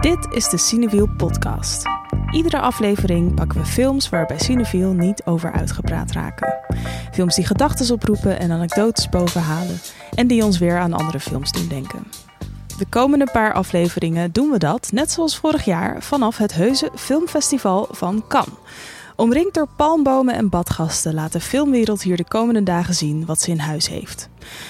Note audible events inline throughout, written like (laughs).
Dit is de Cinewiel podcast. Iedere aflevering pakken we films waar bij Cineviel niet over uitgepraat raken. Films die gedachten oproepen en anekdotes bovenhalen en die ons weer aan andere films doen denken. De komende paar afleveringen doen we dat, net zoals vorig jaar, vanaf het Heuse Filmfestival van Cannes. Omringd door palmbomen en badgasten laat de filmwereld hier de komende dagen zien wat ze in huis heeft.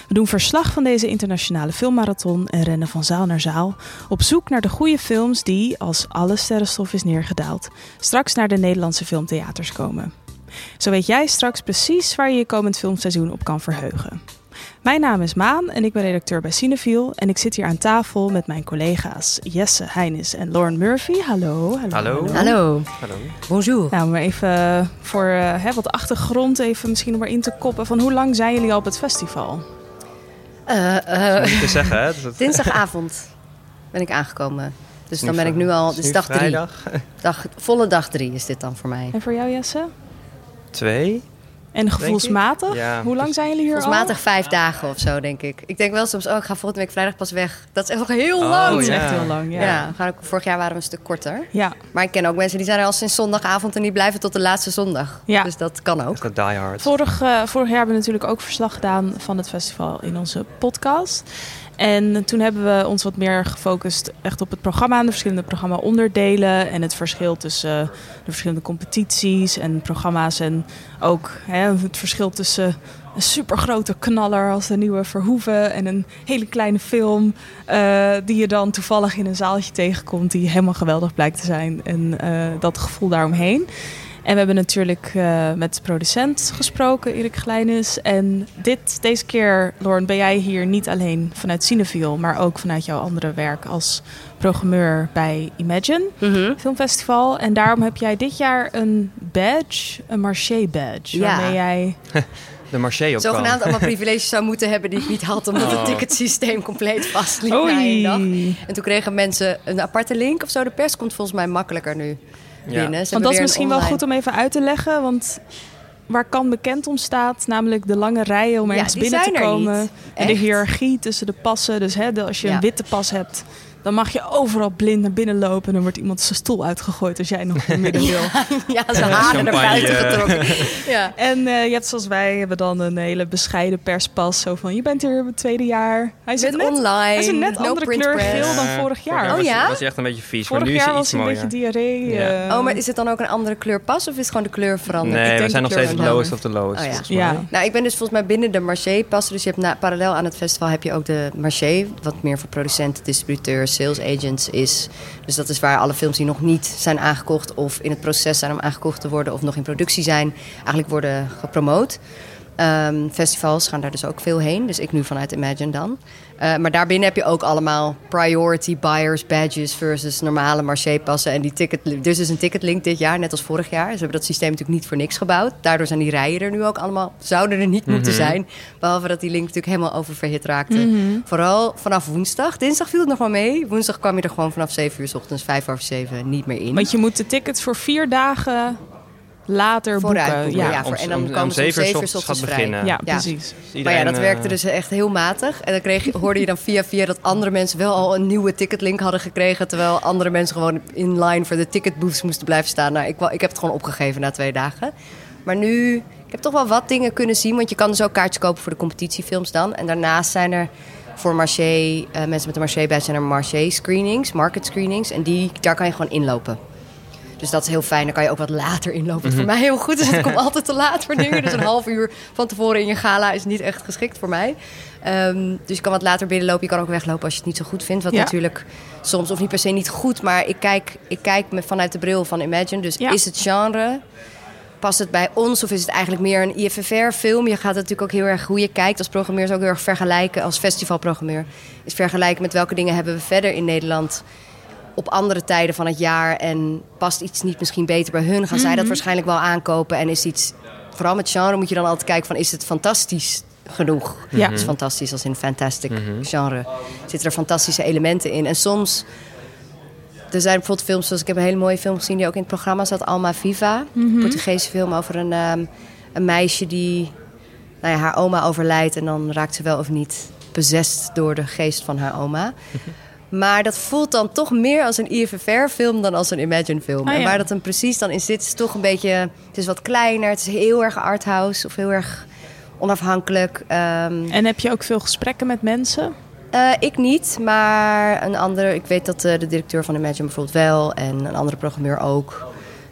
We doen verslag van deze internationale filmmarathon en rennen van zaal naar zaal op zoek naar de goede films die, als alle sterrenstof is neergedaald, straks naar de Nederlandse filmtheaters komen. Zo weet jij straks precies waar je je komend filmseizoen op kan verheugen. Mijn naam is Maan en ik ben redacteur bij Cineviel. En ik zit hier aan tafel met mijn collega's Jesse Heinis en Lauren Murphy. Hallo. Hallo. Hallo. Hallo. Bonjour. Nou, maar even voor uh, hè, wat achtergrond, even misschien om maar in te koppen. Van hoe lang zijn jullie al op het festival? Uh, uh, niet te zeggen, hè? (laughs) Dat... Dinsdagavond ben ik aangekomen. Dus dan ben ik nu al, dus dag drie. Dag, volle dag drie is dit dan voor mij. En voor jou, Jesse? Twee. En gevoelsmatig? Ja, Hoe lang zijn jullie hier Gevoelsmatig al? vijf dagen of zo, denk ik. Ik denk wel soms, oh, ik ga volgende week vrijdag pas weg. Dat is echt nog heel Oh, lang. Dat is echt heel lang, ja. Ja, gaan ook, vorig jaar waren we een stuk korter. Ja, Maar ik ken ook mensen die zijn er al sinds zondagavond en die blijven tot de laatste zondag. Ja. Dus dat kan ook. Dat is die hard. Vorig, eh, vorig jaar hebben we natuurlijk ook verslag gedaan van het festival in onze podcast. En toen hebben we ons wat meer gefocust echt op het programma en de verschillende programma-onderdelen. En het verschil tussen de verschillende competities en programma's. En ook hè, het verschil tussen een supergrote knaller als de nieuwe Verhoeven en een hele kleine film. eh, die je dan toevallig in een zaaltje tegenkomt die helemaal geweldig blijkt te zijn. En eh, dat gevoel daaromheen. En we hebben natuurlijk eh, met de producent gesproken, Erik Glijnis. En dit, deze keer, Lauren, ben jij hier niet alleen vanuit Cineviel, maar ook vanuit jouw andere werk als programmeur bij Imagine Mhm. Filmfestival. En daarom heb jij dit jaar een badge, een marché badge, Ja. waarmee jij... (laughs) De marché op Zogenaamd allemaal privileges zou moeten hebben die ik niet had, omdat Oh. het ticketsysteem compleet vastliep na één dag. En toen kregen mensen een aparte link of zo. De pers komt volgens mij makkelijker nu binnen. Ze Want dat is misschien wel goed om even uit te leggen, want... Waar kan bekend om staat, namelijk de lange rijen om ergens binnen te er komen. niet. En de hiërarchie tussen de passen. Dus hè, als je Ja. een witte pas hebt, dan mag je overal blind naar binnen lopen. En dan wordt iemand zijn stoel uitgegooid als jij nog in het (laughs) midden wil. Ja, zijn haren naar buiten getrokken. (laughs) Ja. En eh, je hebt zoals wij hebben dan een hele bescheiden perspas. Zo van, je bent hier op het tweede jaar. Hij Zit net, online. hij is een net no andere kleur press. geel dan Eh, vorig jaar. Oh was, ja? was hij echt een beetje vies. Vorig maar nu jaar is hij was iets hij een mooier. beetje diarree. Ja. eh. Oh, maar is het dan ook een andere kleur pas of is het gewoon de kleur veranderd? Nee, Ik we denk zijn de nog steeds het lowest of the lowest. Oh ja. Ja. Nou, ik ben dus volgens mij binnen de marché passen. Dus je hebt na, parallel aan het festival heb je ook de marché. Wat meer voor producenten, distributeurs, sales agents is. Dus dat is waar alle films die nog niet zijn aangekocht... of in het proces zijn om aangekocht te worden... of nog in productie zijn, eigenlijk worden gepromoot. Ehm, festivals gaan daar dus ook veel heen. Dus ik nu vanuit Imagine dan. Eh, maar daarbinnen heb je ook allemaal priority buyers badges versus normale marché-passen. En die ticket, dus is een ticketlink dit jaar, net als vorig jaar. Ze hebben dat systeem natuurlijk niet voor niks gebouwd. Daardoor zijn die rijen er nu ook allemaal, zouden er niet moeten zijn. Behalve dat die link natuurlijk helemaal oververhit raakte. Vooral vanaf woensdag. Dinsdag viel het nog wel mee. Woensdag kwam je er gewoon vanaf 7 uur s ochtends, 5 over 7 niet meer in. Want je moet de tickets voor vier dagen later Vooruit boeken. boeken, Ja, ja. voor- en dan om- komen om ze om zeven uur gaat beginnen. ja, Ja. precies. Maar ja, dat eh, werkte dus echt heel matig. En dan kreeg je, hoorde je dan via via dat andere mensen wel al een nieuwe ticketlink hadden gekregen. Terwijl andere mensen gewoon in line voor de ticketbooths moesten blijven staan. Nou, ik, ik heb het gewoon opgegeven na twee dagen. Maar nu, ik heb toch wel wat dingen kunnen zien. Want je kan dus ook kaartjes kopen voor de competitiefilms dan. En daarnaast zijn er voor marché, eh, mensen met een marché badge zijn er marché screenings, market screenings. En die, daar kan je gewoon inlopen. Dus dat is heel fijn. Dan kan je ook wat later inlopen. Wat voor mij heel goed is. want Ik kom altijd te laat voor dingen. Dus een half uur van tevoren in je gala is niet echt geschikt voor mij. Ehm, dus je kan wat later binnenlopen. Je kan ook weglopen als je het niet zo goed vindt. Wat Ja. natuurlijk soms, of niet per se niet goed. Maar ik kijk, ik kijk me vanuit de bril van Imagine. Dus Ja. is het genre... Past het bij ons of is het eigenlijk meer een IFFR-film? Je gaat natuurlijk ook heel erg hoe je kijkt als programmeur... is ook heel erg vergelijken als festivalprogrammeur. Is vergelijken met welke dingen hebben we verder in Nederland op andere tijden van het jaar en past iets niet misschien beter bij hun, gaan zij dat waarschijnlijk wel aankopen en is iets vooral met genre moet je dan altijd kijken van is het fantastisch genoeg? Ja. Is fantastisch als in fantastic genre. Zitten er fantastische elementen in en soms er zijn bijvoorbeeld films zoals ik heb een hele mooie film gezien die ook in het programma zat, Alma Viva, een Portugese film over een, ehm, een meisje die nou ja, haar oma overlijdt en dan raakt ze wel of niet bezest door de geest van haar oma. (laughs) Maar dat voelt dan toch meer als een IFFR-film dan als een Imagine-film. Ah, En waar dat dan precies dan in zit, is toch een beetje... Het is wat kleiner, het is heel erg arthouse of heel erg onafhankelijk. Ehm, En heb je ook veel gesprekken met mensen? eh, ik niet, maar een andere... Ik weet dat eh, de directeur van Imagine bijvoorbeeld wel en een andere programmeur ook.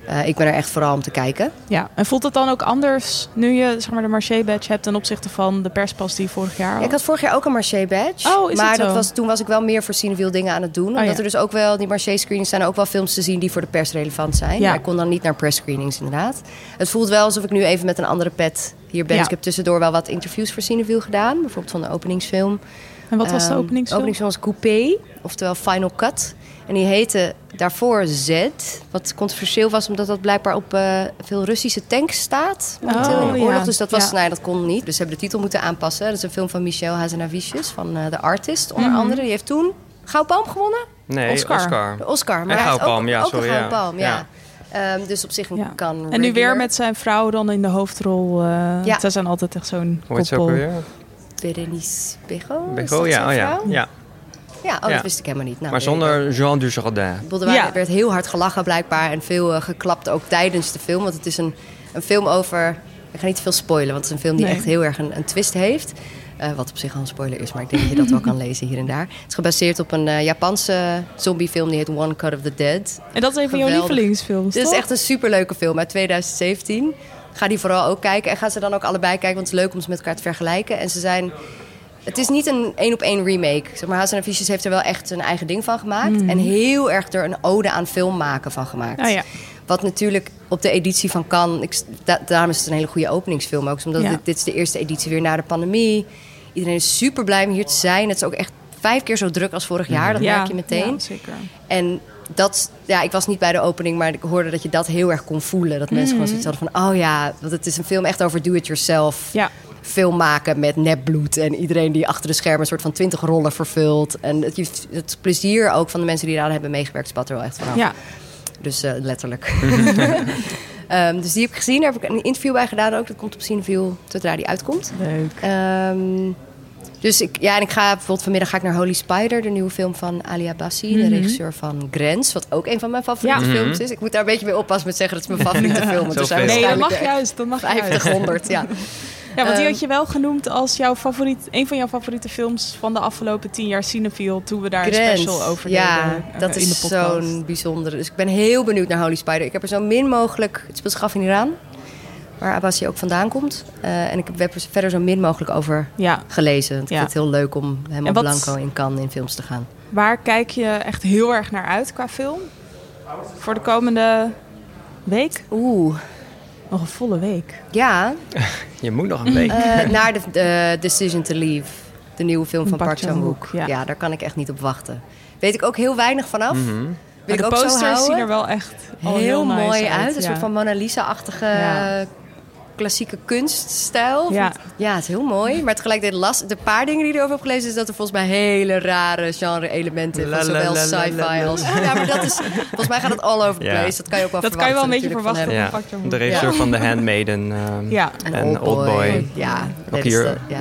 Eh, ik ben er echt vooral om te kijken. Ja. En voelt het dan ook anders nu je zeg maar, de Marché badge hebt ten opzichte van de perspas die vorig jaar had? Ik had vorig jaar ook een Marché badge. Oh, is maar dat was, toen was ik wel meer voor Cineville dingen aan het doen. Omdat ja. er dus ook wel, die Marché screenings zijn ook wel films te zien die voor de pers relevant zijn. Ja. Maar ik kon dan niet naar press screenings inderdaad. Het voelt wel alsof ik nu even met een andere pet hier ben. Ja. Dus ik heb tussendoor wel wat interviews voor Cineville gedaan. Bijvoorbeeld van de openingsfilm. En wat was de Ehm, openingsfilm? openingsfilm was Coupé, oftewel Final Cut. En die heette daarvoor Z. Wat controversieel was, omdat dat blijkbaar op eh, veel Russische tanks staat. Momenteel Oh, in de oorlog. ja. Dus dat, was, Ja. nou ja, dat kon niet. Dus ze hebben de titel moeten aanpassen. Dat is een film van Michel Hazanavicius, van eh The Artist onder Mhm. andere. Die heeft toen Goudpalm gewonnen. Nee, Oscar. Oscar. De Oscar. Maar En hij ook, ja, ook sorry, een ja. Goudpalm, ja. Ja. Ehm, dus op zich een Ja. kan En nu weer met zijn vrouw dan in de hoofdrol. eh Ja. Zij zijn altijd echt zo'n Hoe heet ze ook koppel. alweer? Berenice Bego. ja, oh ja. ja. Ja, oh, Ja. dat wist ik helemaal niet. Nou, Maar zonder Jean Dujardin. Ik bedoel, er waren- Ja. werd heel hard gelachen blijkbaar en veel eh, geklapt ook tijdens de film. Want het is een, een film over... Ik ga niet te veel spoilen, want het is een film die Nee. echt heel erg een, een twist heeft. Eh, wat op zich al een spoiler is, maar ik denk dat je dat wel kan (laughs) lezen hier en daar. Het is gebaseerd op een eh, Japanse zombiefilm die heet One Cut of the Dead. En dat is een van jouw lievelingsfilms, Dit is echt een superleuke film uit 2017. Ga die vooral ook kijken. En ga ze dan ook allebei kijken, want het is leuk om ze met elkaar te vergelijken. En ze zijn... Het is niet een één op één remake. Zeg maar, Vicious heeft er wel echt een eigen ding van gemaakt. En heel erg er een ode aan film maken van gemaakt. Ah, ja. Wat natuurlijk op de editie van Cannes... Ik, da- daarom is het een hele goede openingsfilm ook. Omdat Ja. dit, dit is de eerste editie weer na de pandemie. Iedereen is super blij om hier te zijn. Het is ook echt vijf keer zo druk als vorig jaar. Dat ja, merk je meteen. Ja, zeker. En dat, ja, ik was niet bij de opening, maar ik hoorde dat je dat heel erg kon voelen. Dat mensen gewoon zoiets hadden van, oh ja, want het is een film echt over do-it-yourself. Ja. Film maken met nepbloed en iedereen die achter de schermen een soort van twintig rollen vervult. En het, het plezier ook van de mensen die eraan hebben meegewerkt spat er wel echt vanaf. Ja. Dus eh, letterlijk. (laughs) Ehm, dus die heb ik gezien. Daar heb ik een interview bij gedaan ook. Dat komt op Cineville zodra die uitkomt. Leuk. Ehm, dus ik, ja, en ik ga bijvoorbeeld vanmiddag ga ik naar Holy Spider, de nieuwe film van Ali Abbasi, de regisseur van Grens, wat ook een van mijn favoriete Ja. films is. Ik moet daar een beetje mee oppassen met zeggen dat (laughs) is mijn favoriete film. Zijn Zoveel. Nee, dat mag juist. Dat mag juist. 50, 100, ja. (laughs) Ja, want die Ehm, had je wel genoemd als jouw favoriet, een van jouw favoriete films van de afgelopen tien jaar Cinefield. Toen we daar een special over ja, deden eh, dat in is zo'n bijzondere. Dus ik ben heel benieuwd naar Holy Spider. Ik heb er zo min mogelijk. Het speelt zich af in Iran, waar Abbasi ook vandaan komt. Eh, en ik heb er verder zo min mogelijk over Ja, gelezen. Want ik Ja. vind het heel leuk om helemaal wat- blanco in Cannes in films te gaan. waar kijk je echt heel erg naar uit qua film? Voor de komende week? Oeh, Nog een volle week. ja. (laughs) Je moet nog een week. Eh, naar de, de Decision to Leave. De nieuwe film van Park Park Chan-wook. Ja. Ja. daar kan ik echt niet op wachten. Weet ik ook heel weinig vanaf. Wil ik de ook posters zien er wel echt heel, nice mooi uit. Een ja. soort van Mona Lisa-achtige Ja. Klassieke kunststijl. Ja. ja, het is heel mooi. Maar tegelijkertijd last. De paar dingen die ik erover heb gelezen... is dat er volgens mij hele rare genre-elementen... Van zowel sci-fi als... Ja, maar dat is... Volgens mij gaat het all over the Ja. place. Dat kan je ook wel Dat kan je wel een beetje verwachten. Ja, de regisseur van The Handmaiden ehm, (laughs) Ja. En, Oldboy. Ja, Ook dat is hier, de- ja.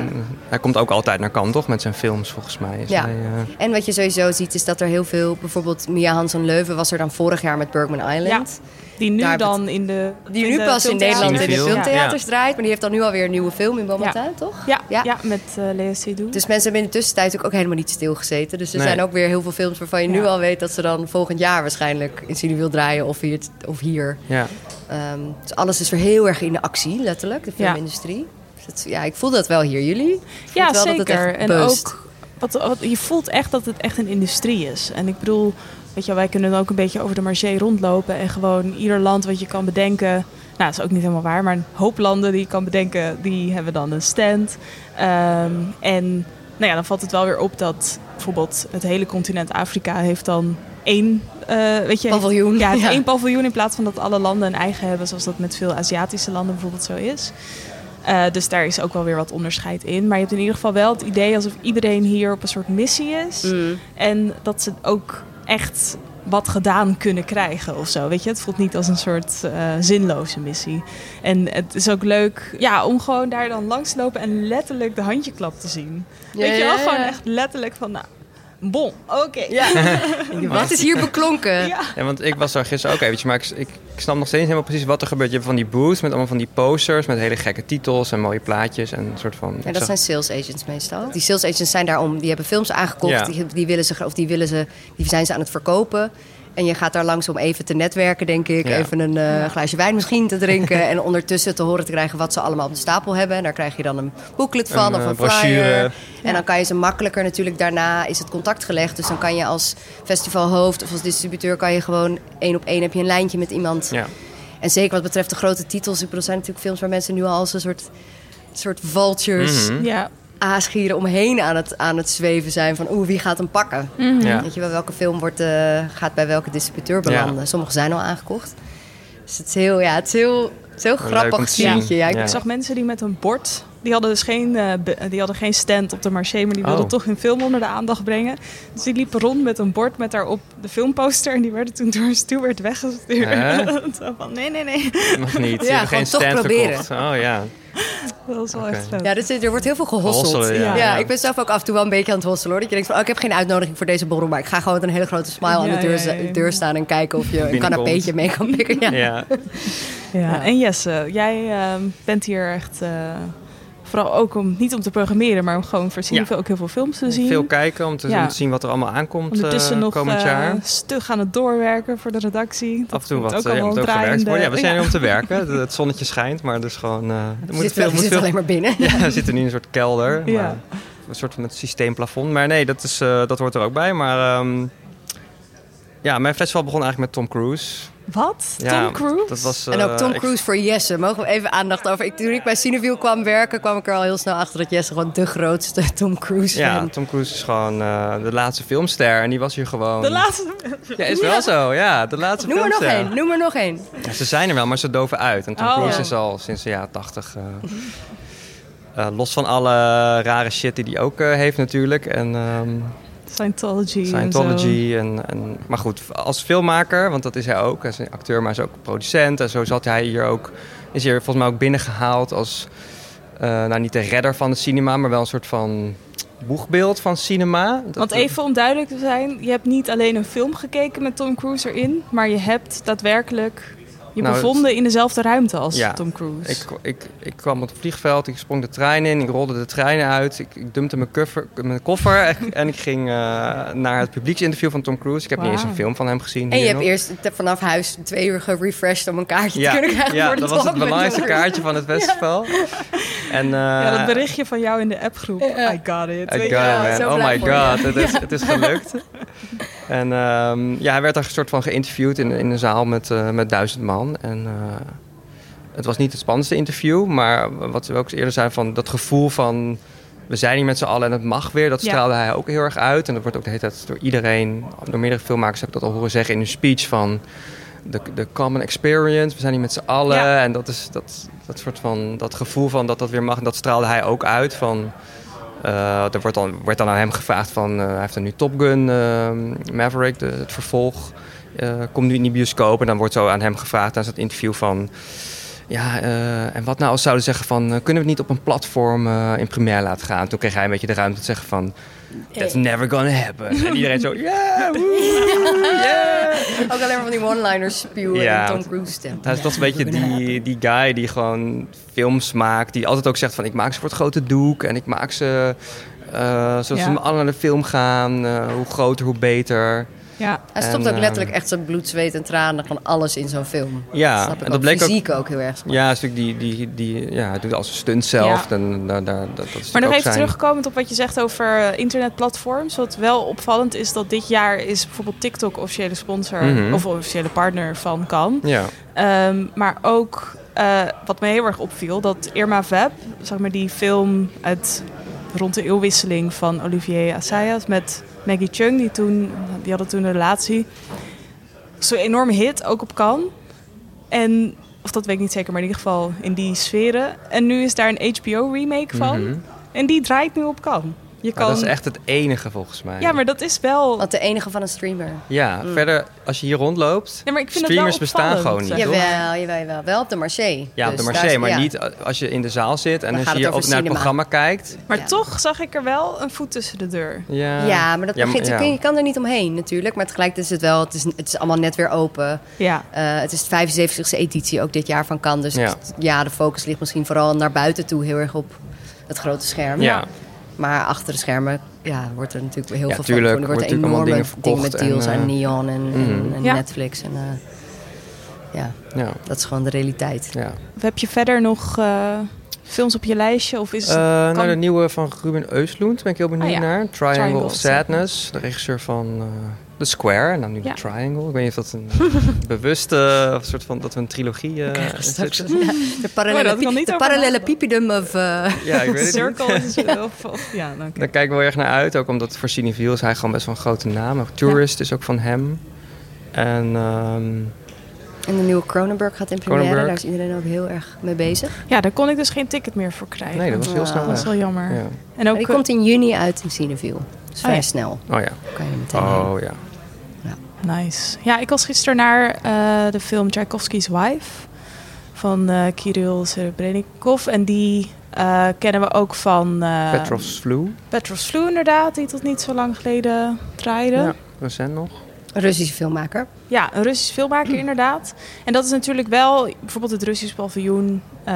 Hij komt ook altijd naar Cannes, toch? Met zijn films, volgens mij. Is Ja. hij, eh, En wat je sowieso ziet is dat er heel veel... Bijvoorbeeld Mia Hansen Leuven was er dan vorig jaar met Bergman Island. Die nu Daar dan in de Die in nu de pas in Nederland in de filmtheaters draait. Maar die heeft dan nu alweer een nieuwe film in Bomatin, toch? Ja, ja. Ja. met eh Lea Seydoux. Dus mensen hebben in de tussentijd natuurlijk ook helemaal niet stilgezeten. Dus er Nee. zijn ook weer heel veel films waarvan je nu Ja. al weet... dat ze dan volgend jaar waarschijnlijk in Cine wil draaien of hier. Of hier. ja. Ehm, dus alles is weer heel erg in de actie, letterlijk, de Ja. filmindustrie. Dus het- ja, ik voel dat wel hier. Jullie? Ja, dat het zeker. echt en ook, wat, wat, je voelt echt dat het echt een industrie is. En ik bedoel, weet je, wij kunnen ook een beetje over de marché rondlopen en gewoon ieder land wat je kan bedenken. Nou, dat is ook niet helemaal waar, maar een hoop landen die je kan bedenken, die hebben dan een stand. Ehm, en nou ja, dan valt het wel weer op dat bijvoorbeeld het hele continent Afrika heeft dan één, eh, weet je, Paviljoen. Ja. één paviljoen in plaats van dat alle landen een eigen hebben, zoals dat met veel Aziatische landen bijvoorbeeld zo is. Eh, dus daar is ook wel weer wat onderscheid in. Maar je hebt in ieder geval wel het idee alsof iedereen hier op een soort missie is. Mm. En dat ze ook echt wat gedaan kunnen krijgen of zo. Weet je, het voelt niet als een soort eh, zinloze missie. En het is ook leuk ja, om gewoon daar dan langs te lopen en letterlijk de handjeklap te zien. Ja, Weet je wel, ja, gewoon echt letterlijk van... Nou, Bon, oké. (laughs) Ja. Wat is hier beklonken? Ja. Ja, want ik was daar gisteren ook eventjes, maar ik, ik, ik snap nog steeds helemaal precies wat er gebeurt. Je hebt van die booths met allemaal van die posters met hele gekke titels en mooie plaatjes en een soort van... Ja, dat zijn sales agents meestal. Die sales agents zijn daarom, die hebben films aangekocht, Ja. die, die willen ze, of die willen ze, die zijn ze aan het verkopen. En je gaat daar langs om even te netwerken, denk ik. Ja. Even een eh, glaasje wijn misschien te drinken. (laughs) en ondertussen te horen te krijgen wat ze allemaal op de stapel hebben. En daar krijg je dan een booklet van Een, of eh, een brochure. flyer. En dan kan je ze makkelijker natuurlijk daarna is het contact gelegd. Dus dan kan je als festivalhoofd of als distributeur kan je gewoon één op één heb je een lijntje met iemand. Ja. En zeker wat betreft de grote titels. Ik bedoel, er zijn natuurlijk films waar mensen nu al als een soort, soort vultures, Mhm. Ja. Aasgieren omheen aan het, aan het zweven zijn. Van oeh, wie gaat hem pakken? Ja. Weet je wel, welke film wordt, eh, gaat bij welke distributeur belanden? Sommige zijn al aangekocht. Dus het is heel, ja, het is heel, het is heel grappig zientje. Ja, ik- Ja. Zag mensen die met een bord. Die hadden dus geen, eh, die hadden geen stand op de marché, maar die wilden Oh. toch hun film onder de aandacht brengen. Dus die liepen rond met een bord met daarop de filmposter. En die werden toen door een steward weggestuurd. (laughs) Zo van, nee, nee, nee. Mag niet. Ja, geen toch stand proberen. verkocht. Oh ja. (laughs) Dat was wel echt vet. Ja, dus er wordt heel veel gehosseld. Ja. ja. Ja. ik ben zelf ook af en toe wel een beetje aan het hosselen hoor. Dat je denkt van, oh, ik heb geen uitnodiging voor deze borrel, maar ik ga gewoon met een hele grote smile aan de deur, ja, ja, ja. deur staan en kijken of je een canapeetje mee kan pikken. Ja. Ja. Ja, en Jesse, jij ehm, bent hier echt eh, vooral ook om niet om te programmeren, maar om gewoon voor Ja. ook heel veel films te zien. Veel kijken om te, Ja. om te zien wat er allemaal aankomt Ondertussen eh, nog komend jaar. stug aan het doorwerken voor de redactie. Dat Af en toe wat ook eh, ja, allemaal moet ook draaiende- gewerkt worden. Ja, we zijn ja. er om te (laughs) werken. Het- Het zonnetje schijnt, maar dus gewoon... eh er moet zit, veel, moet zit veel alleen maar binnen. (laughs) Ja, we zitten nu in een soort kelder. Ja. Maar een soort van het systeemplafond. Maar nee, dat, is, eh, dat hoort er ook bij. Maar ehm, ja, mijn festival begon eigenlijk met Tom Cruise. Wat? Ja, Tom Cruise? Dat was, En ook eh, Tom ik- Cruise voor Jesse. Mogen we even aandacht over? Ik, toen ik bij Cineville kwam werken, kwam ik er al heel snel achter dat Jesse gewoon de grootste (laughs) Tom Cruise ja, fan. Tom Cruise is gewoon eh, de laatste filmster. En die was hier gewoon... De laatste. Ja, is wel zo. Ja, de laatste Noem er nog filmster. één, noem er nog één. Ja, ze zijn er wel, maar ze doven uit. En Tom Oh. Cruise Ja. is al sinds de jaren tachtig... eh, eh, los van alle rare shit die hij ook eh, heeft natuurlijk. En ehm, Scientology. Scientology. En, en, maar goed, als filmmaker, want dat is hij ook. Hij is een acteur, maar hij is ook producent. En zo zat hij hier ook... Is hier volgens mij ook binnengehaald als... eh, nou, niet de redder van het cinema, maar wel een soort van boegbeeld van cinema. Dat- Want even om duidelijk te zijn, je hebt niet alleen een film gekeken met Tom Cruise erin, maar je hebt daadwerkelijk je Nou, bevonden in dezelfde ruimte als Ja, Tom Cruise. Ik, ik, ik kwam op het vliegveld, ik sprong de trein in, ik rolde de trein uit, ik, ik dumpte mijn koffer, mijn koffer en, (laughs) en ik ging eh, naar het publieksinterview van Tom Cruise. Ik heb niet eens een film van hem gezien. En je hebt nog. eerst vanaf huis twee uur gerefreshed om een kaartje ja, te kunnen krijgen ja, voor dat was het belangrijkste (laughs) kaartje van het festival. En, eh, ja, dat berichtje van jou in de appgroep. I got it. I got it, man. Oh my god, het is, het is (laughs) gelukt. En ehm, ja, hij werd daar een soort van geïnterviewd in, in een zaal met, eh, met duizend man. En eh, het was niet het spannendste interview, maar wat we ook eerder zeiden van dat gevoel van we zijn hier met z'n allen en het mag weer, dat Ja. straalde hij ook heel erg uit. En dat wordt ook de hele tijd door iedereen, door meerdere filmmakers heb ik dat al horen zeggen in hun speech van de, de common experience, we zijn hier met z'n allen. Ja. En dat is dat, dat soort van dat gevoel van dat dat weer mag, en dat straalde hij ook uit van. Eh, er wordt dan, werd dan aan hem gevraagd van, eh, hij heeft een nu Top Gun, eh, Maverick, het vervolg, komt nu in die bioscoop. En dan wordt zo aan hem gevraagd tijdens het interview van, ja, en wat nou als zouden zeggen van, kunnen we het niet op een platform in première laten gaan? Toen kreeg hij een beetje de ruimte te zeggen van, that's never gonna happen. En iedereen zo, woe, (laughs) yeah. Ook alleen maar van die one-liners spuwen Ja, in Tom Cruise stem. Hij is dat een beetje die, die guy die gewoon films maakt. Die altijd ook zegt van ik maak ze voor het grote doek. En ik maak ze uh, zodat Ja. ze allen naar de film gaan. Uh, hoe groter, hoe beter. Ja, Hij stopt En, ook letterlijk ehm, echt zijn bloed, zweet en tranen van alles in zo'n film. Ja, dat snap ik en ook. dat bleek ook... Fysiek ook heel erg. Ja, natuurlijk die, die, die, ja, hij doet als een stunt zelf. Ja. En daar, daar, dat, dat is maar nog even zijn- terugkomend op wat je zegt over eh, internetplatforms. Wat wel opvallend is dat dit jaar is bijvoorbeeld TikTok officiële sponsor Mhm. of officiële partner van kan. Ja, Ehm, maar ook eh, wat me heel erg opviel, dat Irma Web, zeg maar die film uit rond de eeuwwisseling van Olivier Assayas met Maggie Chung, die, toen, die hadden toen een relatie. Zo'n enorme hit, ook op Cannes. En, of dat weet ik niet zeker, maar in ieder geval in die sferen. En nu is daar een HBO remake van. Mhm. En die draait nu op Cannes. Je kan... dat is echt het enige volgens mij. Ja, maar dat is wel... Want de enige van een streamer. Ja, verder als je hier rondloopt, Ja, maar ik vind streamers het wel bestaan gewoon niet? Jawel, jawel, jawel. Wel op de marché. ja, op Dus de daar marché, is- maar ja. niet als je in de zaal zit en Dan als je hier over ook naar het programma kijkt. Maar Ja. toch zag ik er wel een voet tussen de deur. Ja, Ja, maar dat Ja, begint, ja. je kan er niet omheen natuurlijk. Maar tegelijkertijd is het wel, het is, het is allemaal net weer open. Ja. Eh, het is de 75ste editie ook dit jaar van Cannes. Dus Ja. het- ja, de focus ligt misschien vooral naar buiten toe heel erg op het grote scherm. Ja. Maar achter de schermen ja, wordt er natuurlijk heel Ja, veel tuurlijk, van. Er wordt wordt een enorme dingen ding met verkocht deals en, aan eh, Neon en, en, mhm. en Ja. Netflix. En, eh, ja, Ja, dat is gewoon de realiteit. ja. Heb je verder nog eh, films op je lijstje? Of is Eh, nou, de nieuwe van Ruben Östlund ben ik heel benieuwd Ah, ja. naar. Triangle, Triangle of of Sadness, de regisseur van eh, The Square. En dan nu Ja. The Triangle. Ik weet niet of dat een (laughs) bewuste of soort van dat we een trilogie eh Straks, zitten. ja, (laughs) de parallele, Oh, nog niet de parallele pipidum of... eh, Ja, ik weet het. (laughs) Circle is of, of ja, oké. Daar kijken we wel erg naar uit. Ook omdat voor Cineviel is hij gewoon best wel een grote naam. Ook Tourist is ook van hem. En ehm, En de nieuwe Cronenberg gaat in première. Cronenberg. Daar is iedereen ook heel erg mee bezig. Ja, daar kon ik dus geen ticket meer voor krijgen. nee, dat was heel Ja. snel Dat is wel jammer. Ja. En ook, Maar die eh, komt in juni uit in Cineville. Dus vrij ja. snel. Oh ja. Kan je meteen heen. Oh ja. Nice. Ja, ik was gisteren naar eh, de film Tchaikovsky's Wife van eh Kirill Serebrennikov. En die eh, kennen we ook van uh, Petros Flu. Petros Flu inderdaad, die tot niet zo lang geleden draaide. Ja, Ja. recent nog. Een Russische filmmaker. een Russisch filmmaker (clears throat) inderdaad. En dat is natuurlijk wel, bijvoorbeeld het Russisch paviljoen, eh,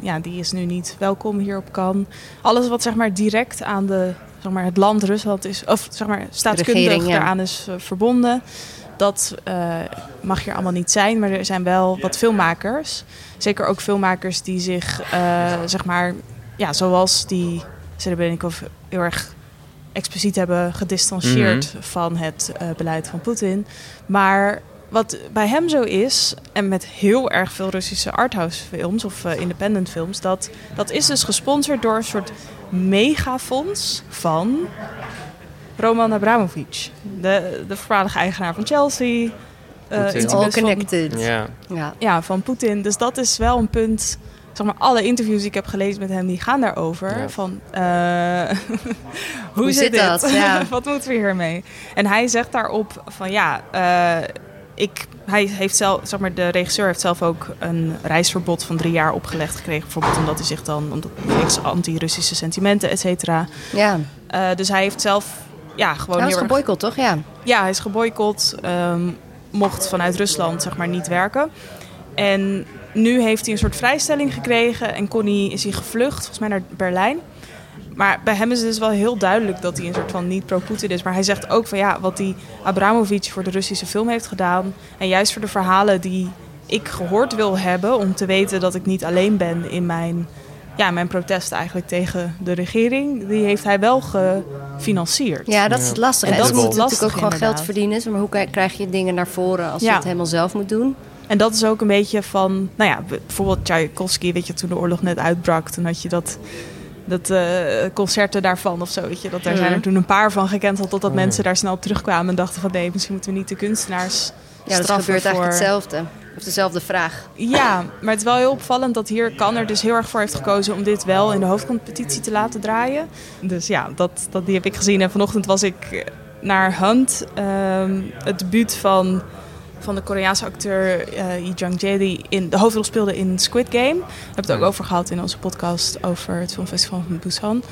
ja, die is nu niet welkom hier op Cannes. Alles wat zeg maar direct aan de, zeg maar, het land Rusland is, of zeg maar staatskundig regering, ja. daaraan is eh, verbonden. Dat eh, mag hier allemaal niet zijn, maar er zijn wel wat filmmakers. Zeker ook filmmakers die zich, eh, zeg maar, ja, zoals die Serebrennikov heel erg expliciet hebben gedistanceerd van het beleid van Poetin. Maar wat bij hem zo is, en met heel erg veel Russische arthouse films of eh, independent films, dat, dat is dus gesponsord door een soort megafonds van Roman Abramovich, de, de voormalige eigenaar van Chelsea. eh, iets All van- connected. Ja. Ja. van Poetin. Dus dat is wel een punt. Zeg maar, alle interviews die ik heb gelezen met hem, die gaan daarover. Ja. Van, eh, (laughs) hoe, Hoe zit zit dit? dat? Ja. (laughs) Wat moeten we hiermee? En hij zegt daarop van ja, eh, ik, hij heeft zelf, zeg maar, de regisseur heeft zelf ook een reisverbod van drie jaar opgelegd gekregen. Bijvoorbeeld omdat hij zich dan, omdat wegens anti-Russische sentimenten, et cetera. ja. Eh, dus hij heeft zelf, ja, gewoon Hij heel erg geboycott, toch? Ja. ja, hij is geboycott. ehm, mocht vanuit Rusland zeg maar niet werken. En nu heeft hij een soort vrijstelling gekregen en kon hij, is hij gevlucht, volgens mij naar Berlijn. Maar bij hem is het dus wel heel duidelijk dat hij een soort van niet pro-Poetin is. Maar hij zegt ook van ja, wat die Abramovic voor de Russische film heeft gedaan. En juist voor de verhalen die ik gehoord wil hebben. Om te weten dat ik niet alleen ben in mijn, ja, mijn protest eigenlijk tegen de regering. Die heeft hij wel gefinancierd. ja, dat is het lastige. En En dat moet natuurlijk ook gewoon geld verdienen. Maar hoe krijg je dingen naar voren als Ja. je het helemaal zelf moet doen? En dat is ook een beetje van, nou ja, bijvoorbeeld Tchaikovsky, weet je, toen de oorlog net uitbrak, toen had je dat, dat eh, concerten daarvan of zo, weet je, dat daar zijn er Mhm. toen een paar van gecanceld, totdat Oh. mensen daar snel op terugkwamen en dachten van nee, misschien moeten we niet de kunstenaars Ja, dat gebeurt eigenlijk voor- hetzelfde. Of dezelfde vraag. Ja, maar het is wel heel opvallend dat hier kan er dus heel erg voor heeft gekozen om dit wel in de hoofdcompetitie te laten draaien. Dus ja, dat, dat, die heb ik gezien. En vanochtend was ik naar Hunt, ehm, het debuut van, van de Koreaanse acteur eh Lee Jung-jae, die in de hoofdrol speelde in Squid Game. Daar hebben we het ook Ja. over gehad in onze podcast over het filmfestival van Busan.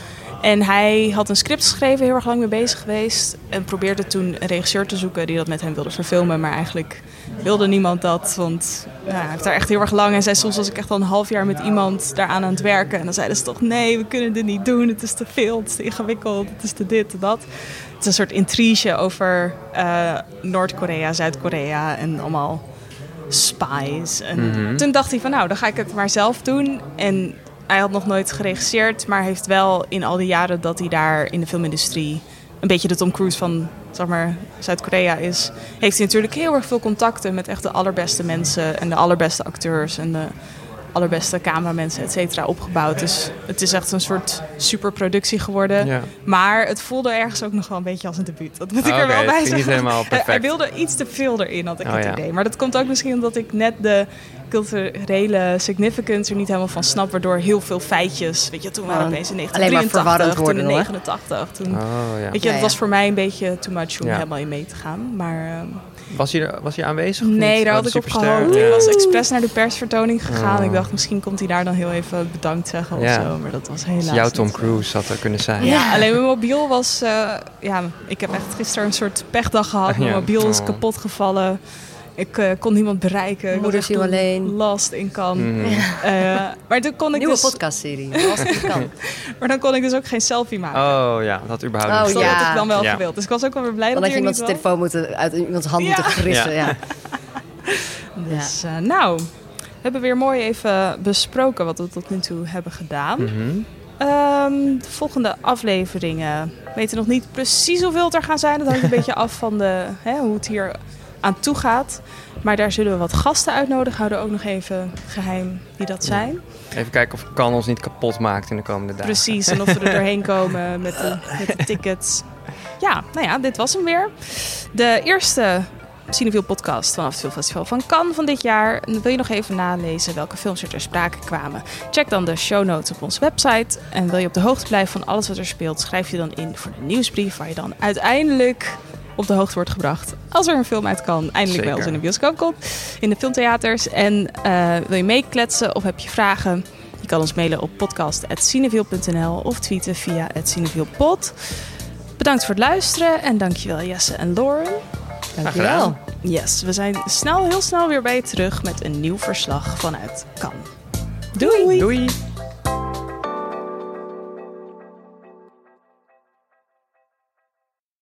En hij had een script geschreven, heel erg lang mee bezig geweest. En probeerde toen een regisseur te zoeken die dat met hem wilde verfilmen. Maar eigenlijk wilde niemand dat. Want ja, hij heeft daar echt heel erg lang. En zei soms was ik echt al een half jaar met iemand daaraan aan het werken. En dan zeiden ze toch, nee, we kunnen dit niet doen. Het is te veel, het is te ingewikkeld, het is te dit, te dat. Het is een soort intrige over eh, Noord-Korea, Zuid-Korea en allemaal spies. En Mhm. toen dacht hij van, nou, dan ga ik het maar zelf doen. En hij had nog nooit geregisseerd, maar heeft wel in al die jaren dat hij daar in de filmindustrie een beetje de Tom Cruise van zeg maar, Zuid-Korea is, heeft hij natuurlijk heel erg veel contacten met echt de allerbeste mensen en de allerbeste acteurs en de allerbeste cameramensen, et cetera, opgebouwd. Dus het is echt een soort superproductie geworden. Ja. Maar het voelde ergens ook nog wel een beetje als een debuut. Dat moet ik Oh, er wel bij het ging niet zeggen. helemaal Hij- Hij perfect. wilde iets te veel erin, had ik Oh, het ja. idee. Maar dat komt ook misschien omdat ik net de culturele significance er niet helemaal van snap. Waardoor heel veel feitjes, weet je, toen waren we Oh, opeens in alleen maar 1983, verwarrend toen in hoor. 89. Toen, Oh, ja. Weet je, Ja, dat was voor mij een beetje too much om Ja. helemaal in mee te gaan. Maar ehm, Was hij, was hij aanwezig? nee, daar Oh, had ik op gehoopt. Ja. Ik was expres naar de persvertoning gegaan. Oh. Ik dacht, misschien komt hij daar dan heel even bedankt zeggen of zo. Maar dat was helaas Jouw Tom zo. Cruise had er kunnen zijn. Ja, alleen mijn mobiel was... eh, ja, ik heb echt gisteren een soort pechdag gehad. (laughs) Mijn mobiel is Oh. kapot gevallen. Ik eh, kon niemand bereiken. Ik Moeder echt ziel alleen. last in kan. Eh, maar toen kon ik Nieuwe dus... podcastserie. Kan. (laughs) Maar dan kon ik dus ook geen selfie maken. Oh ja, dat überhaupt Oh, niet. dat ja. had ik dan wel Ja. gewild. Dus ik was ook wel weer blij Dan dat had je iemands was. telefoon moeten, uit iemands hand Ja. moeten frissen. Ja. Ja. (laughs) Dus eh, nou, we hebben weer mooi even besproken wat we tot nu toe hebben gedaan. Mhm. Ehm, de volgende afleveringen we weten nog niet precies hoeveel het er gaan zijn. Dat hangt een (laughs) beetje af van de, hè, hoe het hier aan toe gaat. Maar daar zullen we wat gasten uitnodigen. Houden ook nog even geheim wie dat zijn. Even kijken of Kan ons niet kapot maakt in de komende dagen. Precies, en of we er doorheen (laughs) komen met de, met de tickets. Ja, nou ja, dit was hem weer. De eerste Cineviel podcast vanaf het Filmfestival van Cannes van dit jaar. En wil je nog even nalezen welke films er ter sprake kwamen? Check dan de show notes op onze website. En wil je op de hoogte blijven van alles wat er speelt, schrijf je dan in voor de nieuwsbrief waar je dan uiteindelijk op de hoogte wordt gebracht als er een film uit kan. Eindelijk bij ons in de bioscoop komt, in de filmtheaters. En eh, wil je meekletsen of heb je vragen? Je kan ons mailen op podcast.cineviel.nl of tweeten via @cinevielpod. Bedankt voor het luisteren en dankjewel Jesse en Lauren. Dankjewel. Yes, we zijn snel, heel snel weer bij je terug met een nieuw verslag vanuit Cannes. Doei! Doei!